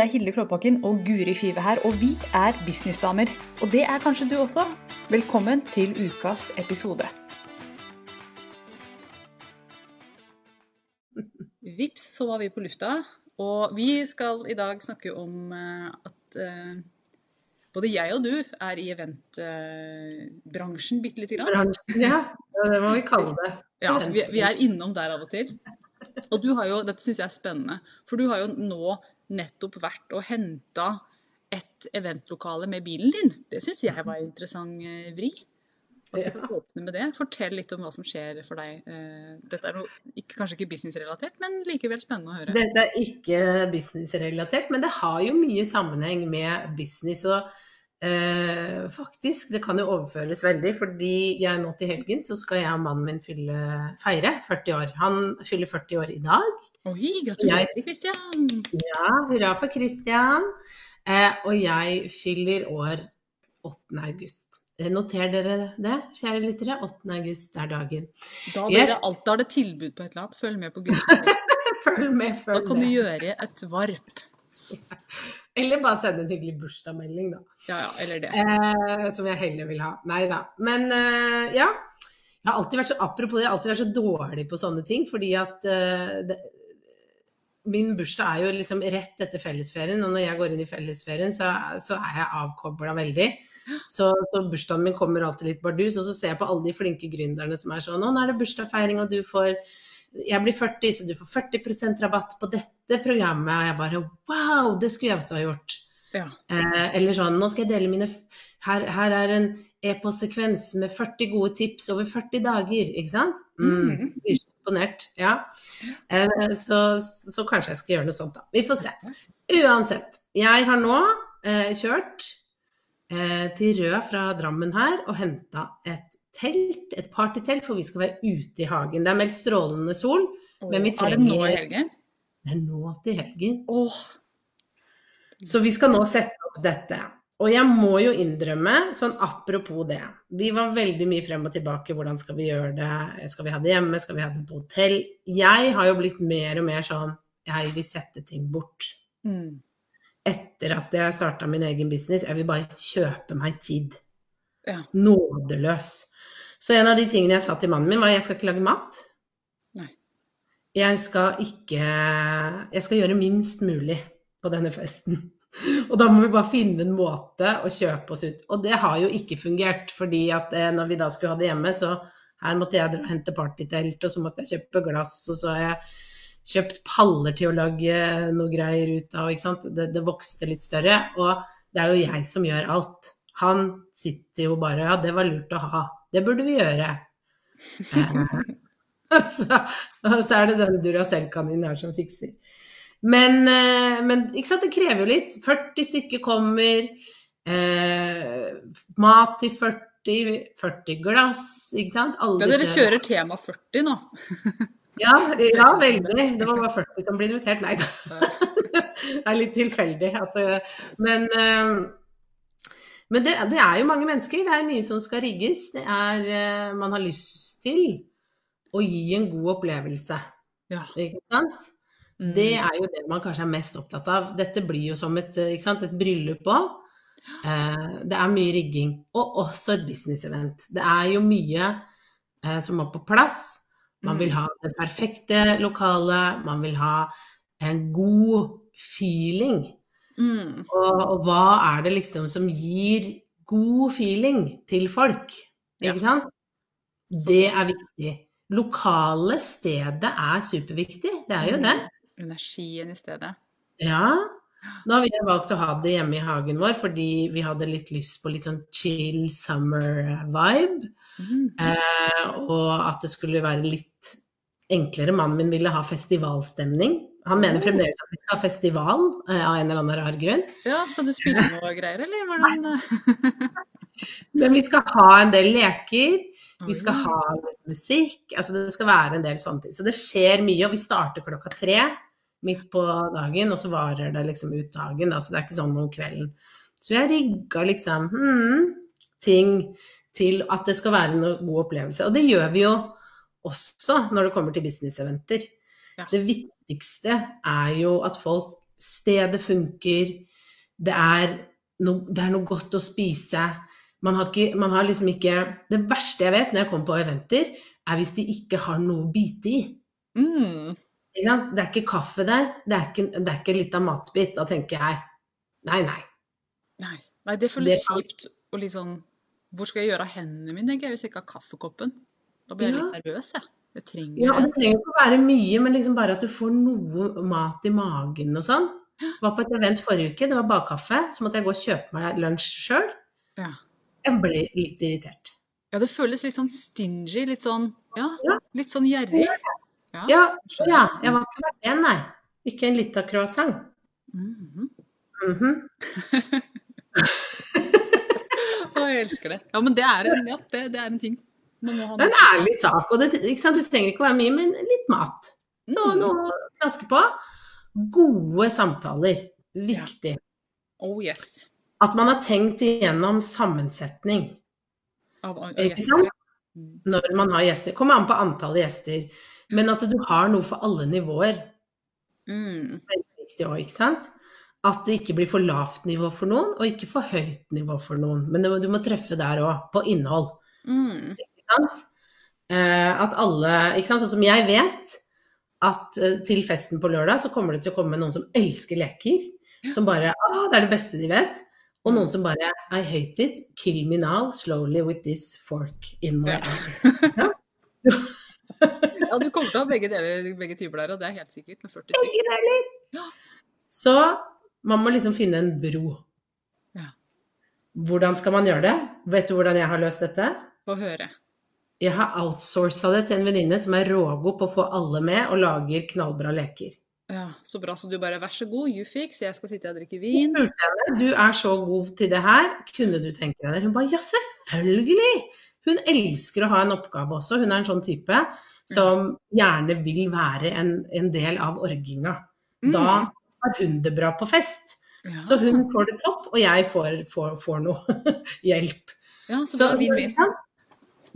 Det er Hilde Klåbakken og Guri Five her, og vi er businessdamer. Og det er kanskje du også. Velkommen til ukas episode. Vips, så var vi på lufta. Og vi skal i dag snakke om eh, at uh, både jeg og du er i eventbransjen bitte lite grann. Bransjen, ja. Det må vi kalle det. Ja, vi, vi, er innom der av og til. Og du har jo, dette syns jeg er spennende, for du har jo nå nettopp vært og henta et eventlokale med bilen din. Det syns jeg var en interessant vri. At vi kan åpne med det. Fortell litt om hva som skjer for deg. Eh, dette er noe, ikke, kanskje ikke businessrelatert, men likevel spennende å høre. Dette er ikke businessrelatert, men det har jo mye sammenheng med business. og eh, faktisk, det kan jo overføres veldig, fordi jeg nå til helgen så skal jeg og mannen min fylle, feire 40 år. Han fyller 40 år i dag. Oi, gratulerer, Kristian. Ja, hurra for Kristian. Eh, og jeg fyller år 8. august. Eh, noter dere det, kjære lyttere. 8. august er dagen. Da, yes. det alt, da er det tilbud på et eller annet. Følg med på gudstjenesten. følg med, følg Da kan du gjøre et varp. Eller bare sende en hyggelig bursdagsmelding, da. Ja, ja, eller det. Eh, som jeg heller vil ha. Nei da. Men eh, ja. Jeg har alltid vært så, apropos det, jeg har alltid vært så dårlig på sånne ting. Fordi at eh, det, min bursdag er jo liksom rett etter fellesferien, og når jeg går inn i fellesferien, så, så er jeg avkobla veldig. Så, så, bursdagen min kommer alltid litt bardus, og så ser jeg på alle de flinke gründerne som er sånn Å, nå er det bursdagsfeiring, og du får Jeg blir 40, så du får 40% rabatt på dette programmet. Og jeg bare Wow, det skulle jeg også ha gjort. Ja. Eh, eller sånn Nå skal jeg dele mine Her, her er en e-postsekvens med 40 gode tips over 40 dager, ikke sant? Mm. Blir så imponert. Ja. Eh, så, så, kanskje jeg skal gjøre noe sånt, da. Vi får se. Uansett. Jeg har nå eh, kjørt eh, til Rød fra Drammen her og henta et telt, et partytelt, for vi skal være ute i hagen. Det er meldt strålende sol, oh, men vi trenger Er det nå i helgen? Det er nå til helgen. Oh. Så vi skal nå sette opp dette. Og jeg må jo innrømme, sånn apropos det Vi var veldig mye frem og tilbake. Hvordan skal vi gjøre det? Skal vi ha det hjemme? Skal vi ha det på hotell? Jeg har jo blitt mer og mer sånn Jeg vil sette ting bort. Mm etter at jeg starta min egen business. Jeg vil bare kjøpe meg tid. Ja. Nådeløs. Så en av de tingene jeg sa til mannen min, var at jeg skal ikke lage mat. Nei. Jeg skal ikke Jeg skal gjøre minst mulig på denne festen. Og da må vi bare finne en måte å kjøpe oss ut. Og det har jo ikke fungert, fordi at eh, når vi da skulle ha det hjemme, så her måtte jeg dra og hente partytelt, og så måtte jeg kjøpe glass, og så har jeg kjøpt paller til å lage noe greier ut av. ikke sant? Det, det, vokste litt større. Og det er jo jeg som gjør alt. Han sitter jo bare Ja, det var lurt å ha. Det burde vi gjøre. så, så, er det denne Duracell-kaninen her som fikser. Men, eh, men, det krever jo litt. 40 stykker kommer. Eh, mat til 40. 40 glass, ikke sant. Alle ja, dere kjører tema 40 nå. Ja, ja, veldig. Det var bare 40 som ble invitert. Nei da. det er litt tilfeldig. At, eh, men eh, men det, det, er jo mange mennesker. Det er mye som skal rigges. Det er eh, Man har lyst til å gi en god opplevelse. Ja. Ikke sant? Mm. Det er jo det man kanskje er mest opptatt av. Dette blir jo som et, et bryllup òg. det er mye rigging. Og også et business-event. Det er jo mye som må på plass. Man vil mm. ha det perfekte lokalet, man vil ha en god feeling. Mm. Og, og, hva er det liksom som gir god feeling til folk? Ikke ja. sant? Det er viktig. Lokale stedet er superviktig, det er jo det. Mm. Energien i stedet. Ja. Nå har vi valgt å ha det hjemme i hagen vår fordi vi hadde litt lyst på litt sånn chill summer vibe. Mm. Eh, og at det skulle være litt enklere. Mannen min ville ha festivalstemning. Han mener fremdeles at vi skal ha festival eh, av en eller annen rar grunn. Ja, Skal du spille noe greier, eller hvordan Men vi skal ha en del leker. Vi skal ha litt musikk. Altså det skal være en del sånne ting. Så det skjer mye. Og vi starter klokka tre midt på dagen, og så varer det liksom ut dagen. Da. Så det er ikke sånn om kvelden. Så jeg rigger rigga liksom hmm, ting til at det skal være en god opplevelse. Og det gjør vi jo også når det kommer til business-eventer. Ja. Det viktigste er jo at folk stedet funker, det er, no, det er noe godt å spise. Man har, ikke, man har liksom ikke Det verste jeg vet når jeg kommer på eventer, er hvis de ikke har noe å bite i. Mm. Det er ikke kaffe der, det er ikke, det er ikke litt av matbit. Da tenker jeg nei, nei. Nei. Nei, det føles kjipt og litt sånn Hvor skal jeg gjøre av hendene mine, tenker jeg, hvis jeg ikke har kaffekoppen? Da blir jeg Ja. litt nervøs, jeg. Jeg trenger Ja, det. det trenger ikke å være mye, men liksom bare at du får noe mat i magen og sånn. Jeg Var på et event forrige uke, det var bakkaffe, så måtte jeg gå og kjøpe meg lunsj sjøl. Ja. Jeg ble litt irritert. ja, det føles litt sånn stingy, litt sånn Ja, litt sånn gjerrig. Ja. Ja, ja, jeg var ikke verdt det, nei. Ikke en lita croissant. Mhm. Mhm. Å, jeg elsker det. Ja, men det er en, ja, det, det er en ting. Det er en ærlig sak, og det, det trenger ikke å være mye, men litt mat. Noe, Mm. noe å knaske på. Gode samtaler. Viktig. Oh yes. At man har tenkt igjennom sammensetning Av, av Ikke gjester. Mm. når man har gjester. Kommer an på antallet gjester. Men at du har noe for alle nivåer. Mm. Viktig òg, ikke sant? At det ikke blir for lavt nivå for noen, og ikke for høyt nivå for noen. Men du må treffe der òg, på innhold. Mm. Sant? Eh, at alle Ikke sant, sånn som jeg vet at eh, til festen på lørdag så kommer det til å komme noen som elsker leker. Som bare ah, det er det beste de vet. Og noen som bare I hate it. Kill me now, slowly with this fork in my Ja. eye. Ja, du kommer til å ha begge, deler, begge typer der, og det er helt sikkert, med 40 stykker. Ja. Så man må liksom finne en bro. Ja. Hvordan skal man gjøre det? Vet du hvordan jeg har løst dette? Få høre. Jeg har outsourca det til en venninne som er rågod på å få alle med, og lager knallbra leker. Ja, Så bra. Så du bare vær så god, you fix, jeg skal sitte og drikke Jeg vin. spurte henne du er så god til det her, kunne du tenke deg det? Hun bare ja, selvfølgelig! Hun elsker å ha en oppgave også. Hun er en sånn type som gjerne vil være en, en del av orginga. Mm. Da har hun det bra på fest. Ja. Så hun får det topp, og jeg får, får, får noe hjelp. ja, så Så, så,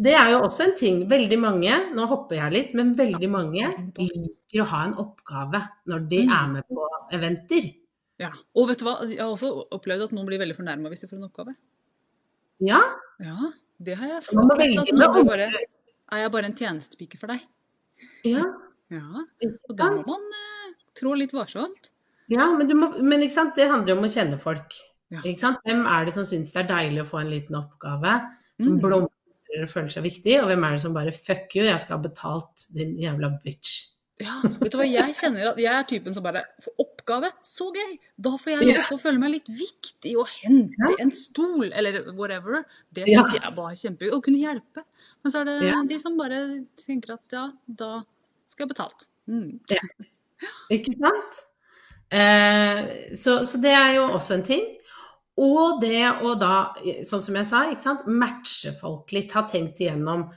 Det er jo også en ting. Veldig mange, nå hopper jeg litt, men veldig mange liker å ha en oppgave når de Mm. er med på eventer. Ja. Og vet du hva, jeg har også opplevd at noen blir veldig fornærma hvis de får en oppgave. Ja, Ja, det har jeg man må velge med bare Er jeg bare en tjenestepike for deg? ja, Ja. Og da må man eh, trå litt varsomt. Ja, men, du må, men ikke sant? det handler jo om å kjenne folk. Ja. Ikke sant? Hvem er det som syns det er deilig å få en liten oppgave, som Mm. blomstrer og føler seg viktig, og hvem er det som bare fuck you, jeg skal ha betalt, din jævla bitch. Ja, vet du hva, jeg kjenner at jeg er typen som bare får oppgave, så gøy! Da får jeg lov til å føle meg litt viktig og hente Ja. en stol, eller whatever. Det Ja. jeg bare kjempegøy. Å kunne hjelpe. Men så er det Ja. de som bare tenker at ja, da skal jeg betalt. Mm. Ikke sant? Eh, så, så det er jo også en ting. Og det å da, sånn som jeg sa, ikke sant, matche folk litt, ha tenkt igjennom.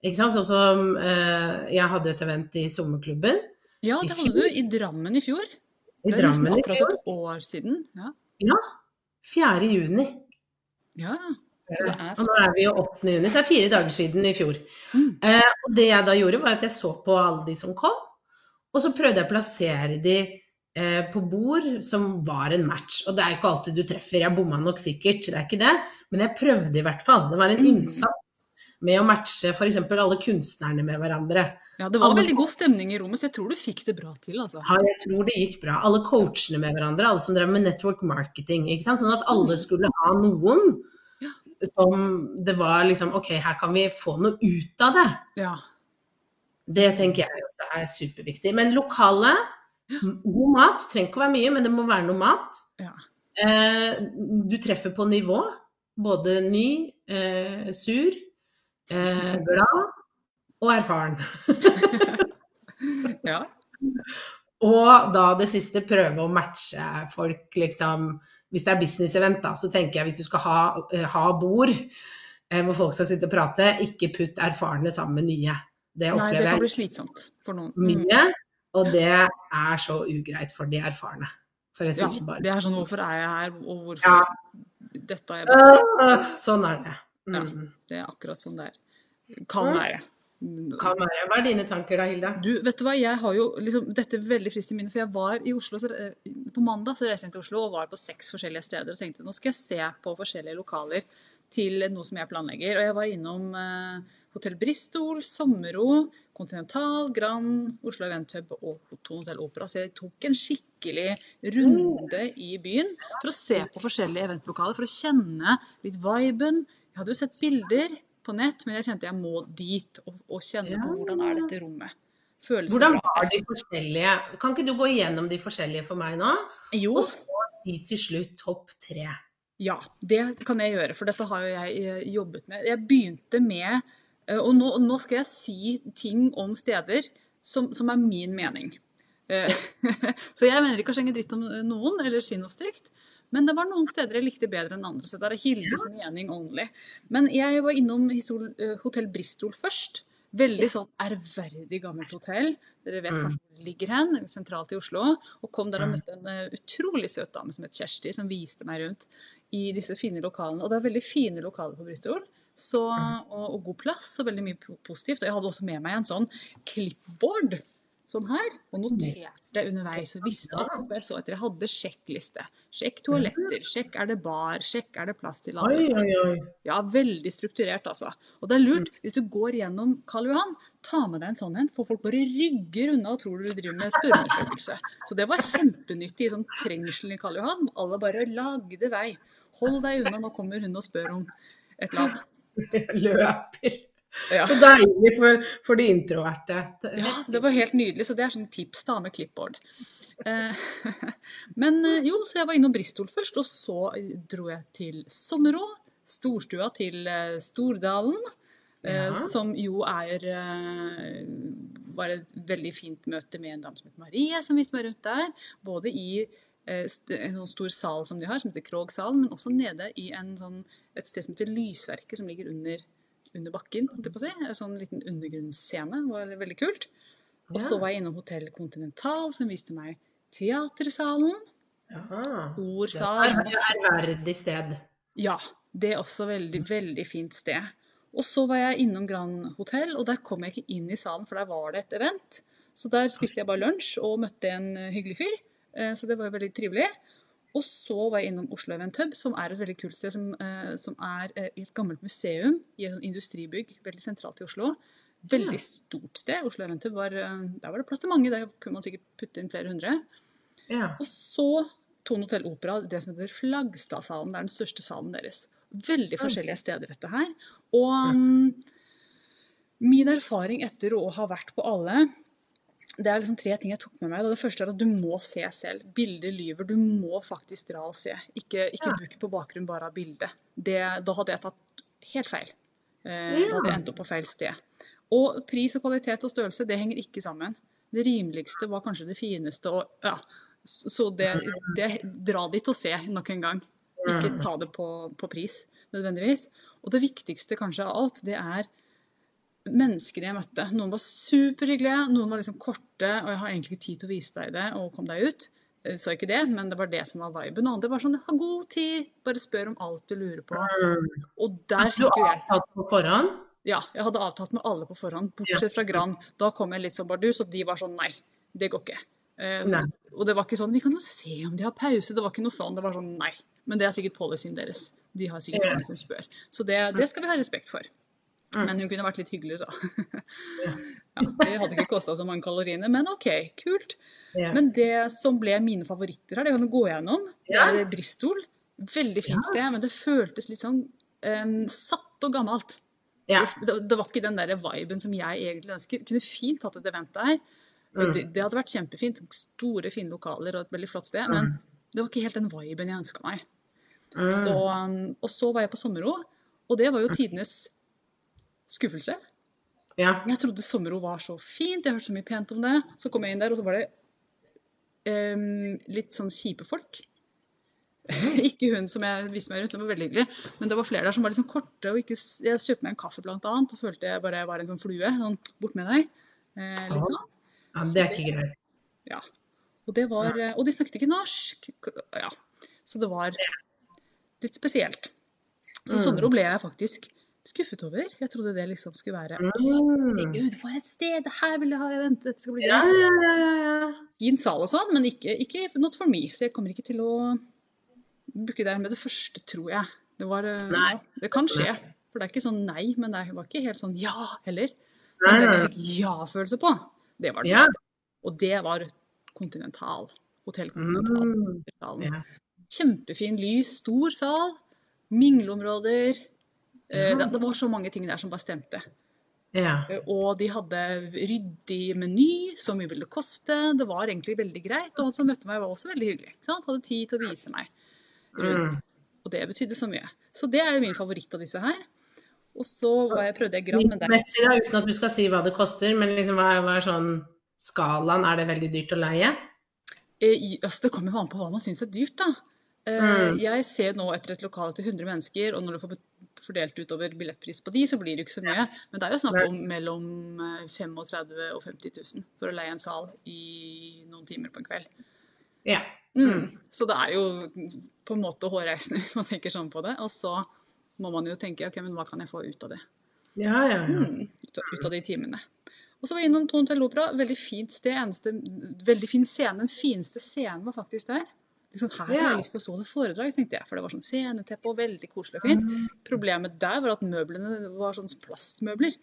Ikke sant? Sånn som eh, jeg hadde et event i sommerklubben Ja, det hadde du i Drammen i fjor. i Det er nesten Drammen akkurat et år siden. Ja. 4. juni. ja. Er Og nå er vi jo 8. juni, så det er fire dager siden i fjor. Mm. Eh, og det jeg da gjorde, var at jeg så på alle de som kom, og så prøvde jeg å plassere de eh, på bord som var en match. Og det er ikke alltid du treffer, jeg bomma nok sikkert, det er ikke det, men jeg prøvde i hvert fall. Det var en Mm. innsats med å matche f.eks. alle kunstnerne med hverandre. Ja, det var Alle- veldig god stemning i rommet, så jeg tror du fikk det bra til, altså. Ja, jeg tror det gikk bra. Alle coachene med hverandre, alle som drev med network marketing. Ikke sant? Sånn at alle skulle ha noen Ja. som det var liksom Ok, her kan vi få noe ut av det. Ja. Det tenker jeg også er superviktig. Men lokale, god mat trenger ikke å være mye, men det må være noe mat. Ja. Eh, du treffer på nivå. Både ny, eh, sur, eh, glad og erfaren. ja. Og da det siste, prøve å matche folk, liksom Hvis det er business-event, da, så tenker jeg hvis du skal ha, eh, ha bord eh, hvor folk skal sitte og prate, ikke putt erfarne sammen med nye. Det Nei, det kan bli slitsomt for noen. Mm. mye, og det er så ugreit for de erfarne. For Ja, bare det er sånn hvorfor er jeg her, og hvorfor Ja. Dette har jeg betalt. Øh, øh, Sånn er det. Ja. Mm. Det er akkurat sånn det er. Kan Mm. være. Kan være. Hva er dine tanker da, Hilda? Du, vet du hva, jeg har jo liksom dette veldig friskt i minne, for jeg var i Oslo så, eh, på mandag så reiste jeg til Oslo og var på seks forskjellige steder og tenkte nå skal jeg se på forskjellige lokaler til noe som jeg planlegger. Og jeg var innom eh, Hotell Bristol, Sommero, Continental, Grand, Oslo Event Hub og Hotell Opera. Så jeg tok en skikkelig runde i byen for å se på forskjellige eventlokaler, for å kjenne litt viben. Jeg hadde jo sett bilder på nett, men jeg kjente jeg må dit og, og kjenne på hvordan er dette rommet. Følelsen Hvordan var de forskjellige Kan ikke du gå igjennom de forskjellige for meg nå? Jo, Og så si til slutt topp tre. Ja, det kan jeg gjøre, for dette har jo jeg eh, jobbet med. Jeg begynte med Og nå, nå skal jeg si ting om steder som, som er min mening. Eh, Så jeg mener ikke å skjenge dritt om noen, eller si noe stygt. Men det var noen steder jeg likte bedre enn andre. Så det er Hildes mening only. Men jeg var innom eh, Hotell Bristol først. Veldig sånn ærverdig gammelt hotell. Dere vet kanskje hvor det ligger hen, sentralt i Oslo. Og kom der og møtte en eh, utrolig søt dame som het Kjersti, som viste meg rundt i disse fine lokalene. Og det er veldig fine lokaler på Bristol. Så, og, og god plass og veldig mye positivt. Og jeg hadde også med meg en sånn clipboard. Sånn her. Og noterte underveis og visste alt. Jeg så etter jeg hadde sjekkliste. Sjekk toaletter. Sjekk er det bar. Sjekk er det plass til alle. Ja, veldig strukturert, altså. Og det er lurt, hvis du går gjennom Karl Johan, ta med deg en sånn en, for folk bare rygger unna og tror du driver med spørreundersøkelse. Så det var kjempenyttig i sånn trengselen i Karl Johan. Alle bare lagde vei. Hold deg unna, nå kommer hun og spør om et eller annet. Løper. Ja. Så deilig for, for de introverte. Ja, det var helt nydelig. Så det er sånn tips da med clipboard. Eh, Men eh, jo, så jeg var innom Bristol først, og så dro jeg til Sommerå. Storstua til eh, Stordalen. eh, Ja. Som jo er eh, var et veldig fint møte med en dame som het Marie, som viste meg rundt der. Både i en sånn stor sal som de har, som heter Krogsalen, men også nede i en sånn, et sted som heter Lysverket, som ligger under, under bakken. si. En sånn liten undergrunnsscene. var veldig kult. Og så var jeg innom Hotell Continental, som viste meg teatersalen. Ordsal. Er ærverdig sted. Ja, det er også veldig, veldig fint sted. Og så var jeg innom Grand Hotell, og der kom jeg ikke inn i salen, for der var det et event. Så der spiste jeg bare lunsj og møtte en eh, hyggelig fyr. Eh, Så det var jo veldig trivelig. Og så var jeg innom Oslo Event Hub, som er et veldig kult sted, som, eh, som er eh, i et gammelt museum i et industribygg veldig sentralt i Oslo. Veldig stort sted. Oslo Event Hub var, der var det plass til mange. Der kunne man sikkert putte inn flere hundre. Ja. Og så Tone Hotell Opera, det som heter Flagstadsalen. Det er den største salen deres. Veldig forskjellige steder, dette her. Og mm, min erfaring etter å ha vært på alle det er liksom tre ting jeg tok med meg. Det første er at du må se selv. Bildet lyver. Du må faktisk dra og se. Ikke, ikke Ja. book på bakgrunn bare av bildet. Det, da hadde jeg tatt helt feil. Eh, Ja. Da hadde jeg endt opp på feil sted. Og pris og kvalitet og størrelse, det henger ikke sammen. Det rimeligste var kanskje det fineste, og ja. Så så det, det Dra dit og se nok en gang. Ikke ta det på, på pris, nødvendigvis. Og det viktigste kanskje av alt, det er menneskene jeg møtte. Noen var superhyggelige, noen var liksom korte, og jeg har egentlig ikke tid til å vise deg det, og kom deg ut. Eh, Så ikke det, men det var det som var viben. Og andre var sånn, ha god tid, bare spør om alt du lurer på. Og der Du fikk jo jeg avtalt på forhånd? Ja, jeg hadde avtalt med alle på forhånd, bortsett fra Gran. Da kom jeg litt som bardus, og de var sånn nei, det går ikke. Eh, Nei. og det var ikke sånn vi kan jo se om de har pause, det var ikke noe sånn. Det var sånn nei. Men det er sikkert policyen deres. De har sikkert mange som spør. Så det, det skal vi ha respekt for. Men hun kunne vært litt hyggeligere, da. ja, det hadde ikke kosta så mange kaloriene, men OK, kult. Ja. Men det som ble mine favoritter her, det kan du gå gjennom, det er Bristol. Veldig fint sted, men det føltes litt sånn um, satt og gammelt. ja. Det, det var ikke den der viben som jeg egentlig ønsker. Kunne fint hatt et event der. Mm. Det, det hadde vært kjempefint. Store, fine lokaler og et veldig flott sted. Men det var ikke helt den viben jeg ønska meg. Mm. Og, um, og så var jeg på sommerro, og det var jo tidenes skuffelse. ja. Jeg trodde sommerro var så fint, jeg hørte så mye pent om det. Så kom jeg inn der, og så var det um, litt sånn kjipe folk. ikke hun som jeg viste meg rundt, hun var veldig hyggelig. Men det var flere der som var liksom korte. og ikke, Jeg kjøpte meg en kaffe blant annet, og følte jeg bare var en sånn flue. Sånn, bort med deg. Eh, litt sånn. ja. Det er ikke greit. Ja. Og, det var, og de snakket ikke norsk. Ja. Så det var litt spesielt. Så Mm. sommerro ble jeg faktisk skuffet over. Jeg trodde det liksom skulle være Mm. Gud, for et sted! Her vil jeg ha event! Dette skal bli Ja, greit. ja, ja, ja, ja. Fin sal og sånn, men ikke, ikke not for me. Så jeg kommer ikke til å booke der med det første, tror jeg. Det, var, eh, ja, det kan skje. For det er ikke sånn nei, men det var ikke helt sånn ja heller. Men den nei. jeg fikk ja-følelse på, det var det Ja. beste. Og det var Continental. Hotell Continental. Mm. Kjempefin lys, stor sal, mingleområder. Eh, Ja. Det, det var så mange ting der som bare stemte. Ja. Eh, Og de hadde ryddig meny, så mye ville det koste. Det var egentlig veldig greit. Og han som møtte meg, var også veldig hyggelig. Hadde tid til å vise meg rundt. Mm. Og det betydde så mye. Så det er jo min favoritt av disse her. Og så var jeg, prøvde jeg Gram, men det er Messig, da, uten at du skal si hva det koster, men liksom, hva, hva er sånn skalaen? Er det veldig dyrt å leie? Eh, altså, det kommer jo an på hva man syns er dyrt, da. Eh, Mm. Jeg ser nå etter et lokale til 100 mennesker, og når du får bet- fordelt utover billettpris på de, så blir det jo ikke så mye. Men det er jo snakk om mellom eh, 35 og 50 000 for å leie en sal i noen timer på en kveld. Ja. Mm. Så det er jo på en måte hårreisende hvis man tenker sånn på det. Og så må man jo tenke ok, men hva kan jeg få ut av det? Ja, ja, ja. Mm, ut, av, de timene. Og så var jeg innom Tone Opera. Veldig fint sted. Eneste, veldig fin scene. Den fineste scenen var faktisk der. Liksom, her har jeg lyst til å stå det foredrag, tenkte jeg. For det var sånn sceneteppe og veldig koselig og fint. Mm. Problemet der var at møblene var sånn plastmøbler.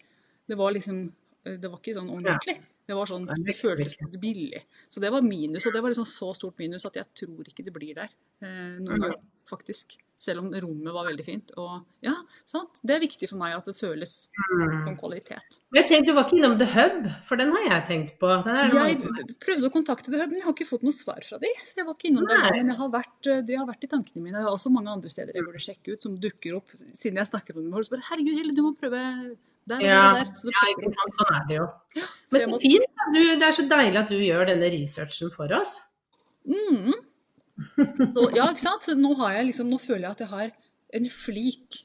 Det var liksom Det var ikke sånn ordentlig. Det var sånn, det føltes billig. Så det var minus, og det var liksom så stort minus at jeg tror ikke det blir der eh, noen gang, faktisk. Selv om rommet var veldig fint. Og ja, sant. Det er viktig for meg at det føles Mm. som kvalitet. Jeg tenkte du var ikke innom The Hub, for den har jeg tenkt på. Jeg prøvde å kontakte The Hub, men jeg har ikke fått noe svar fra de, så jeg var ikke innom det. Men har vært, eh, de har vært i tankene mine. Jeg har også mange andre steder jeg burde sjekke ut, som dukker opp siden jeg snakket med dem. Og så bare, herregud, Hilde, du må prøve der Ja, der der. Så ja, ikke sant. Sånn er det jo. Så Men så må- fint. Du, det er så deilig at du gjør denne researchen for oss. Mm. Så, ja, ikke sant? Så nå, har jeg liksom, nå føler jeg at jeg har en flik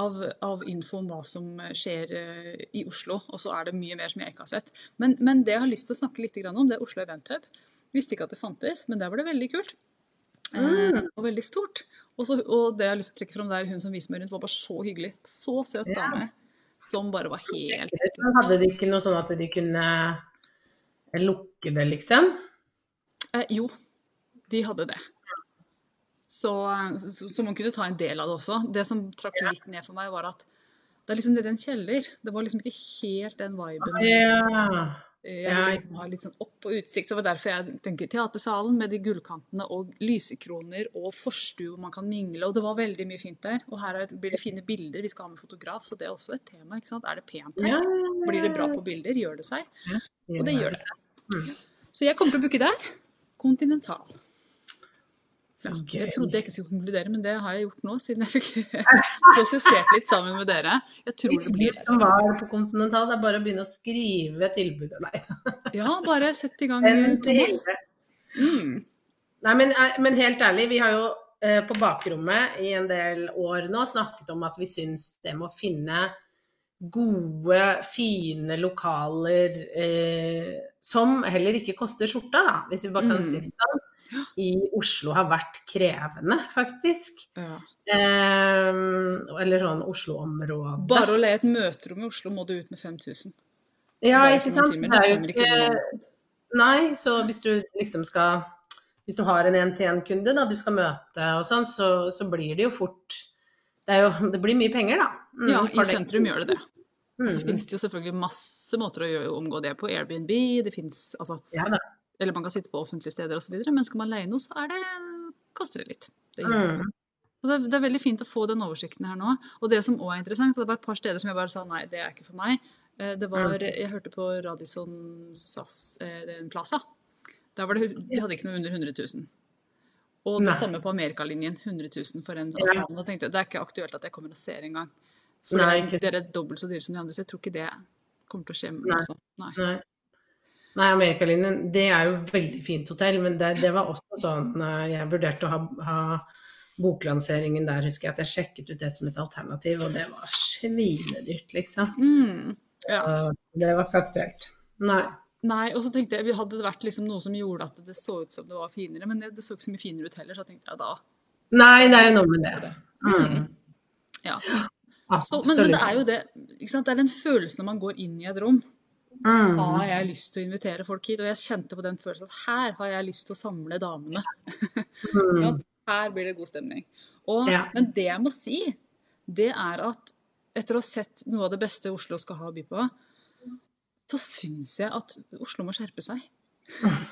av, av info om hva som skjer uh, i Oslo, og så er det mye mer som jeg ikke har sett. Men, men det jeg har lyst til å snakke litt om, det er Oslo Event Hub. Visste ikke at det fantes, men der var det veldig kult. Eh, Mm. og veldig stort. Også, og det jeg har lyst til å trekke fram der, hun som viser meg rundt, var bare så hyggelig. Så søt Ja. dame. Som bare var helt Men hadde de ikke noe sånn at de kunne lukke det, liksom? Eh, jo, de hadde det. Så, så, så man kunne ta en del av det også. Det som trakk litt ned for meg, var at det er liksom det er en kjeller. Det var liksom ikke helt den viben. Ja. Jeg vil liksom ha litt sånn opp og utsikt. Det var derfor jeg tenker Teatersalen med de gullkantene og lysekroner og forstue hvor man kan mingle. Og det var veldig mye fint der. Og her er- blir det fine bilder. Vi skal ha med fotograf, så det er også et tema. ikke sant? Er det pent her? Blir det bra på bilder? Gjør det seg? Og det gjør det. seg. Så jeg kommer til å booke der. Continental. Så Ja, jeg trodde jeg ikke skulle konkludere, men det har jeg gjort nå, siden jeg fikk prosessert litt sammen med dere. Jeg tror det blir som var på Continental, det er bare å begynne å skrive tilbudet. Nei. Ja, bare sett i gang, Thomas. Mm. Nei, men, eh, men helt ærlig, vi har jo eh, på bakrommet i en del år nå snakket om at vi syns det med å finne gode, fine lokaler eh, som heller ikke koster skjorta, da, hvis vi bare kan Mm. si det sånn, i Oslo har vært krevende, faktisk. Ja. Eh, eller sånn Oslo-område. Bare å leie et møterom i Oslo må du ut med 5000. ja, ikke sant? timer. Det er jo ikke. Nei, så hvis du liksom skal Hvis du har en én-til-én-kunde da du skal møte og sånn, så, så blir det jo fort Det, jo, det blir mye penger, da. Mm, Ja, i sentrum gjør det det. Mm. så finnes det jo selvfølgelig masse måter å omgå det på. Airbnb, det finnes altså Ja. Eller man kan sitte på offentlige steder osv. Men skal man leie noe, så er det, koster det litt. Det. Mm. Så det, det er veldig fint å få den oversikten her nå. Og det som òg er interessant, og det var et par steder som jeg bare sa nei, det er ikke for meg. Eh, Det var, Jeg hørte på Radisson SAS, eh, den Plaza. Der var det, de hadde ikke noe under 100 000. Og det Nei. samme på Amerikalinjen. 100 000 for en Ja. Da tenkte jeg det er ikke aktuelt at jeg kommer og ser engang. For Nei, det er dobbelt så dyre som de andre, så jeg tror ikke det kommer til å skje. Nei. Altså. Nei. Nei. Amerikalinjen, det er jo veldig fint hotell, men det, det var også sånn eh, Jeg vurderte å ha, ha boklanseringen der, husker jeg at jeg sjekket ut det som et alternativ, og det var svinedyrt, liksom. Mm. Ja. Det var ikke aktuelt. Nei. Nei, og så tenkte jeg, vi Hadde det vært liksom noe som gjorde at det så ut som det var finere, men det, det så ikke så mye finere ut heller, så tenkte jeg da Nei, det er jo noe med det. Mm. Ja. Så, men, men det er jo det, ikke sant? det er den følelsen når man går inn i et rom. Mm. Har jeg lyst til å invitere folk hit? Og jeg kjente på den følelsen at her har jeg lyst til å samle damene. Mm. Her blir det god stemning. Og, Ja. Men det jeg må si, det er at etter å ha sett noe av det beste Oslo skal ha å by på, så syns jeg at Oslo må skjerpe seg.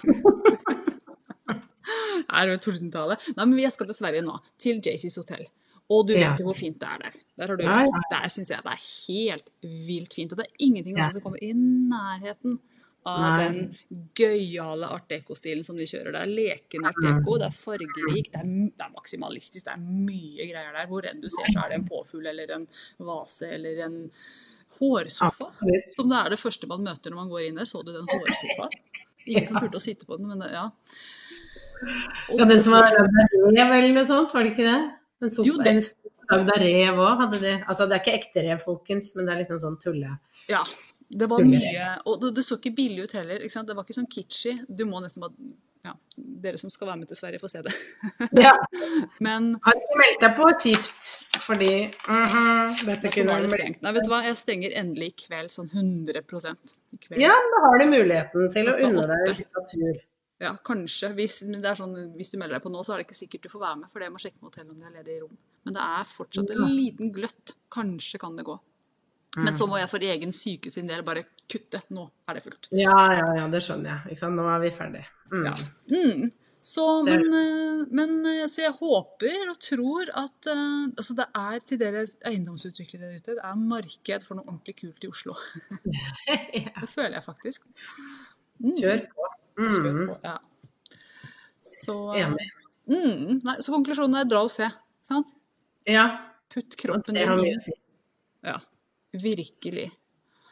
er det tordentale? Nei, men jeg skal til Sverige nå, til JCs hotell. Og du vet jo hvor fint det er der. Der, har du Ja, der syns jeg det er helt vilt fint. Og det er ingenting som kommer i nærheten av Nei. den gøyale art deco-stilen som de kjører Det er Lekende art deco, det er fargerikt, det det er maksimalistisk, det er mye greier der. Hvor enn du ser, så er det en påfugl eller en vase eller en hårsofa. Absolutt. Som det er det første man møter når man går inn der. Så du den hårsofaen? Ingen som turte å sitte på den, men det, ja. Og- Ja, den som var rev eller noe sånt, var det ikke det? En sofa, Jo, det- en lagd av rev òg, hadde de. Altså, det er ikke ekte rev, folkens, men det er liksom sånn tulle... Ja. Det var mye Og det, det så ikke billig ut heller. Ikke sant? Det var ikke sånn kitschy. Du må nesten bare ja, Dere som skal være med til Sverige, får se det. Ja. Men Har ikke meldt deg på, kjipt. Fordi mhm, dette kunne vært- stengt. Nei, vet du hva, jeg stenger endelig i kveld sånn 100 i kveld. Ja, da har du muligheten til å unne deg litt litteratur. Ja, kanskje. Hvis, er sånn, hvis du melder deg på nå, så er det ikke sikkert du får være med, for det må sjekke med hotellet om de har ledig rom. Men det er fortsatt en liten gløtt. Kanskje kan det gå. Men så må jeg for egen syke sin del bare kutte. Nå er det fullt. Ja, ja, ja, det skjønner jeg. Nå er vi ferdig. Mm. Ja. Mm. Så, men, eh, men eh, så jeg håper og tror at eh, altså det er til dere eiendomsutviklere der ute, det er marked for noe ordentlig kult i Oslo. Det føler jeg faktisk. Mm. Kjør Mm. Ja. Så, Enig. mm, nei, så konklusjonen er dra og se. Sant? Ja, Putt kroppen din inn. si. Ja, virkelig.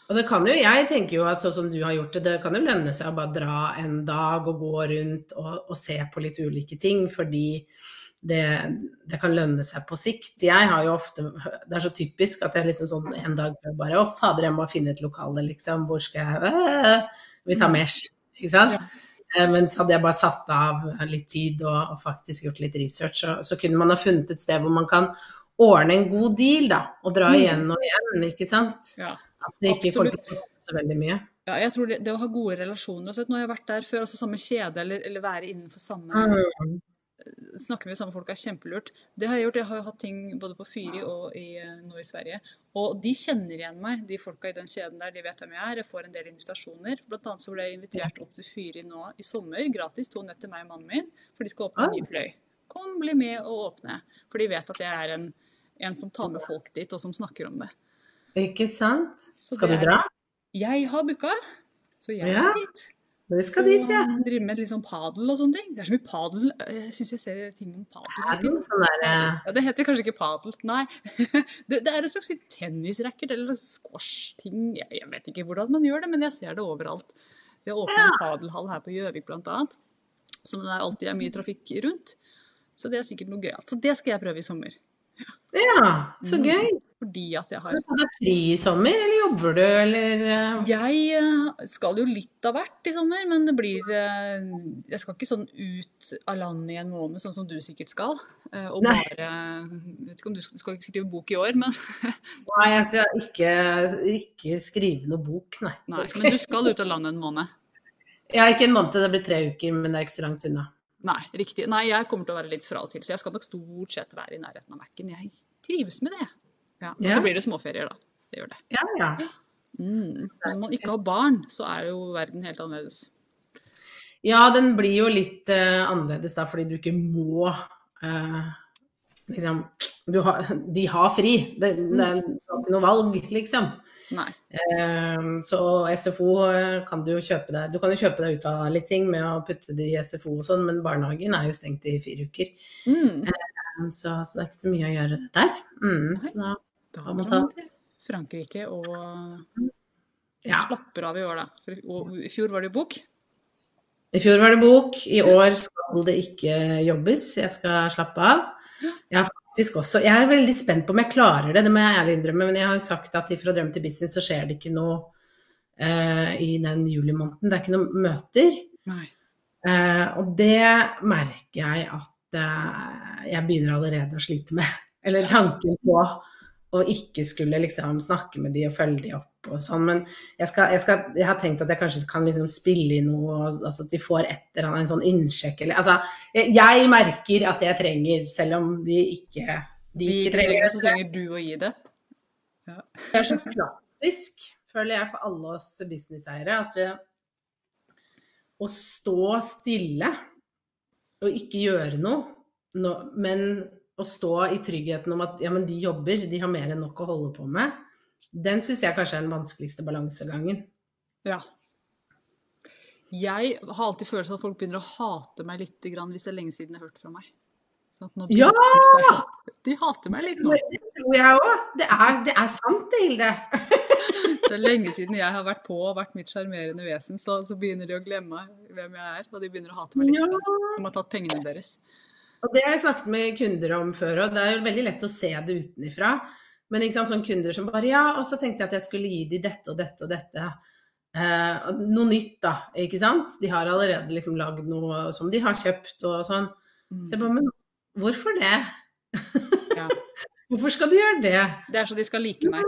Og det kan jo, jeg tenker jo at sånn som du har gjort det, det kan jo lønne seg å bare dra en dag og gå rundt og, og se på litt ulike ting, fordi det, det kan lønne seg på sikt. Jeg har jo ofte, det er så typisk at jeg liksom sånn en dag bare, å fader, jeg må finne et lokale, liksom, hvor skal jeg, øh, vi tar mesh, ikke sant? Ja. Eh, Men så hadde jeg bare satt av litt tid og, og faktisk gjort litt research, så, så kunne man ha funnet et sted hvor man kan ordne en god deal, da, og dra Mm. igjen og igjen, ikke sant? Ja. At det ikke kommer til å koste så veldig mye. ja, jeg tror det, det å ha gode relasjoner også, Nå har jeg vært der før, altså samme kjede eller, eller være innenfor samme Mm. Snakke med samme folk er kjempelurt. Det har jeg gjort. Jeg har jo hatt ting både på Fyri og i, eh, nå i Sverige. Og de kjenner igjen meg, de folka i den kjeden der. De vet hvem jeg er. Jeg får en del invitasjoner. Blant annet så ble jeg invitert opp til Fyri nå i sommer, gratis, to netter, meg og mannen min, for de skal åpne en ny fløy. Kom, bli med og åpne. For de vet at jeg er en, en som tar med folk dit, og som snakker om det. Ikke sant? Skal det du dra? Jeg har booka, så jeg Ja. skal dit. Vi skal dit, ja. Drive med litt sånn padel og sånne ting. Det er så mye padel. Jeg syns jeg ser ting om padel. Det sånn eh, Ja, det heter kanskje ikke padel, nei. Det, det er en slags tennisracket eller squash-ting. Jeg, jeg vet ikke hvordan man gjør det, men jeg ser det overalt. Det er åpen en padelhall her på Gjøvik annet, som det er alltid er mye trafikk rundt. Så det er sikkert noe gøyalt. Så det skal jeg prøve i sommer. Ja, så Mm. gøy. Fordi at jeg har Har du fri i sommer, eller jobber du, eller eh, Jeg eh, skal jo litt av hvert i sommer, men det blir eh, Jeg skal ikke sånn ut av landet i en måned, sånn som du sikkert skal. Og Nei. bare jeg Vet ikke om du skal ikke skrive bok i år, men, Nei, jeg skal ikke, ikke skrive noe bok, nei. nei, men du skal ut av landet en måned. Ja, ikke en måned, det blir tre uker, men det er ikke så langt unna. Nei, riktig. Nei, jeg kommer til å være litt fra og til, så jeg skal nok stort sett være i nærheten av Mac-en. Jeg trives med det. Ja. Og så blir det småferier, da. Det gjør det. Ja, ja. Mm. Når man ikke har barn, så er jo verden helt annerledes. Ja, den blir jo litt uh, annerledes da, fordi du ikke må uh, liksom du har, De har fri. Det, det er ikke noe valg, liksom. Eh, så SFO kan du jo kjøpe deg Du kan jo kjøpe deg ut av litt ting med å putte det i SFO og sånn, men barnehagen er jo stengt i fire uker. Mm. Så, så det er ikke så mye å gjøre der. Mm, så da, Da Hva må drar man til Frankrike og ja. slapper av i år, da. For i- og I fjor var det bok. I fjor var det bok, i år skal det ikke jobbes. Jeg skal slappe av. Jeg har faktisk også Jeg er veldig spent på om jeg klarer det, det må jeg ærlig innrømme. Men jeg har jo sagt at fra drøm til business så skjer det ikke noe uh, i den julimåneden. Det er ikke noen møter. Nei. Eh, og det merker jeg at uh, jeg begynner allerede å slite med. Eller tanken på og ikke skulle liksom snakke med de og følge de opp og sånn. Men jeg, skal, jeg, skal, jeg, har tenkt at jeg kanskje kan liksom spille inn noe, altså at de får et eller annet en sånn innsjekk eller Altså, jeg, jeg, merker at jeg trenger, selv om de ikke De, de ikke trenger det, så trenger du å gi det. Ja. Det er så klassisk, føler jeg, for alle oss businesseiere, at vi å stå stille og ikke gjøre noe, no, men å stå i tryggheten om at ja, men de jobber, de har mer enn nok å holde på med, den syns jeg kanskje er den vanskeligste balansegangen. Ja. Jeg har alltid følelsen av at folk begynner å hate meg litt hvis det er lenge siden de har hørt fra meg. Sånn ja! De hater meg litt nå. Det tror jeg òg. Det, det, er sant det, Hilde. det er lenge siden jeg har vært på og vært mitt sjarmerende vesen, så, så, begynner de å glemme hvem jeg er, og de begynner å hate meg litt. Ja. De har tatt pengene deres. Og Det har jeg snakket med kunder om før, òg. det er jo veldig lett å se det utenifra. Men sant, sånne kunder som bare Ja, og så tenkte jeg at jeg skulle gi dem dette og dette og dette. Eh, noe nytt, da. ikke sant? De har allerede liksom lagd noe som de har kjøpt og sånn. Mm. Så jeg bare Men hvorfor det? Ja. hvorfor skal du gjøre det? Det er så de skal like meg.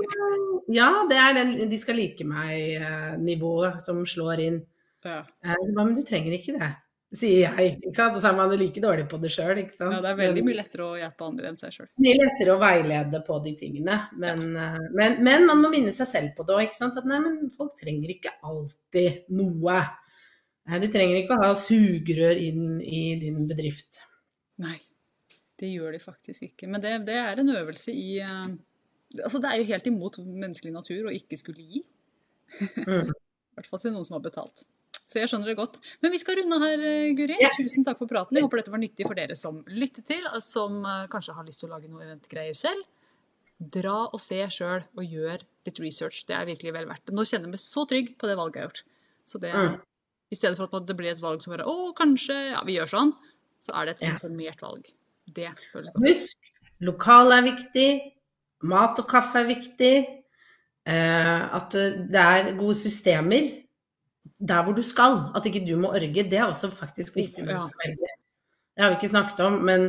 Ja, det er den de skal like meg-nivået som slår inn. Ja. Eh, men du trenger ikke det sier jeg. ikke sant? Og så er man jo like dårlig på det sjøl. Ja, det er veldig mye lettere å hjelpe andre enn seg sjøl. Mye lettere å veilede på de tingene. Men, ja. Eh, men, men man må minne seg selv på det òg. At nei, men folk trenger ikke alltid noe. De trenger ikke å ha sugerør inn i din bedrift. Nei, det gjør de faktisk ikke. Men det, det er en øvelse i uh, Altså, det er jo helt imot menneskelig natur å ikke skulle gi. Mm. I hvert fall til noen som har betalt. Så jeg skjønner det godt. Men vi skal runde her, eh, Guri. Ja. Tusen takk for praten. Jeg håper dette var nyttig for dere som lytter til, som eh, kanskje har lyst til å lage noe eventgreier selv. Dra og se sjøl, og gjør litt research. Det er virkelig vel verdt det. Nå kjenner jeg meg så trygg på det valget jeg har gjort. Så det, mm. I stedet for at det blir et valg som bare Å, kanskje ja, vi gjør sånn, så er det et informert valg. Det føles godt. Husk, lokal er viktig. Mat og kaffe er viktig. Eh, at det er gode systemer der hvor du skal. At ikke du må orge. Det er også faktisk viktig velge. Det har vi ikke snakket om, men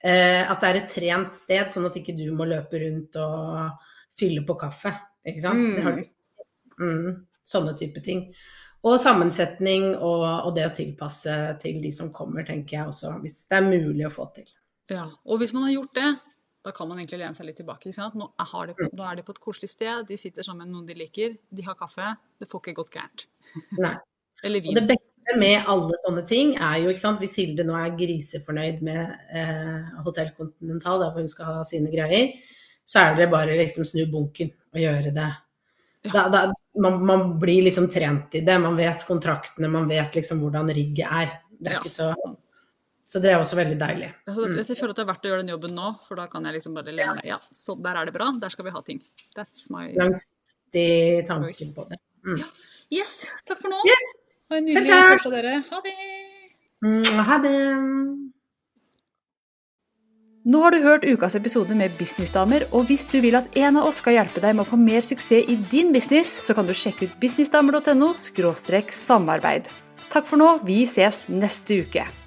eh, at det er et trent sted, sånn at ikke du må løpe rundt og fylle på kaffe. Ikke sant? Mm. Mm, sånne type ting. Og sammensetning og, og, det å tilpasse til de som kommer, tenker jeg også. Hvis det er mulig å få til. Ja, og hvis man har gjort det, da kan man egentlig lene seg litt tilbake. Nå er, de, nå, er de på et koselig sted, de sitter sammen med noen de liker, de har kaffe. Det får ikke gått gærent. Nei. Eller vin. Og det beste med alle sånne ting er jo, ikke sant, hvis Hilde nå er grisefornøyd med eh, Hotell Continental, der hvor hun skal ha sine greier, så er det bare liksom snu bunken og gjøre det. Ja. Da, da, man, man, blir liksom trent i det, man vet kontraktene, man vet liksom hvordan rigget er. Det er ja. ikke så så det er også veldig deilig. Mm. Jeg føler at det er verdt å gjøre den jobben nå, for da kan jeg liksom bare lene meg. Ja, så der er det bra, der skal vi ha ting. That's my Langsiktig tanke på det. Mm. Ja. Yes, takk for nå. Yes. Ha en nydelig torsdag, dere. Ha det. Mm, ha det. Nå har du hørt ukas episode med Businessdamer, og hvis du vil at en av oss skal hjelpe deg med å få mer suksess i din business, så kan du sjekke ut businessdamer.no samarbeid. Takk for nå, vi ses neste uke.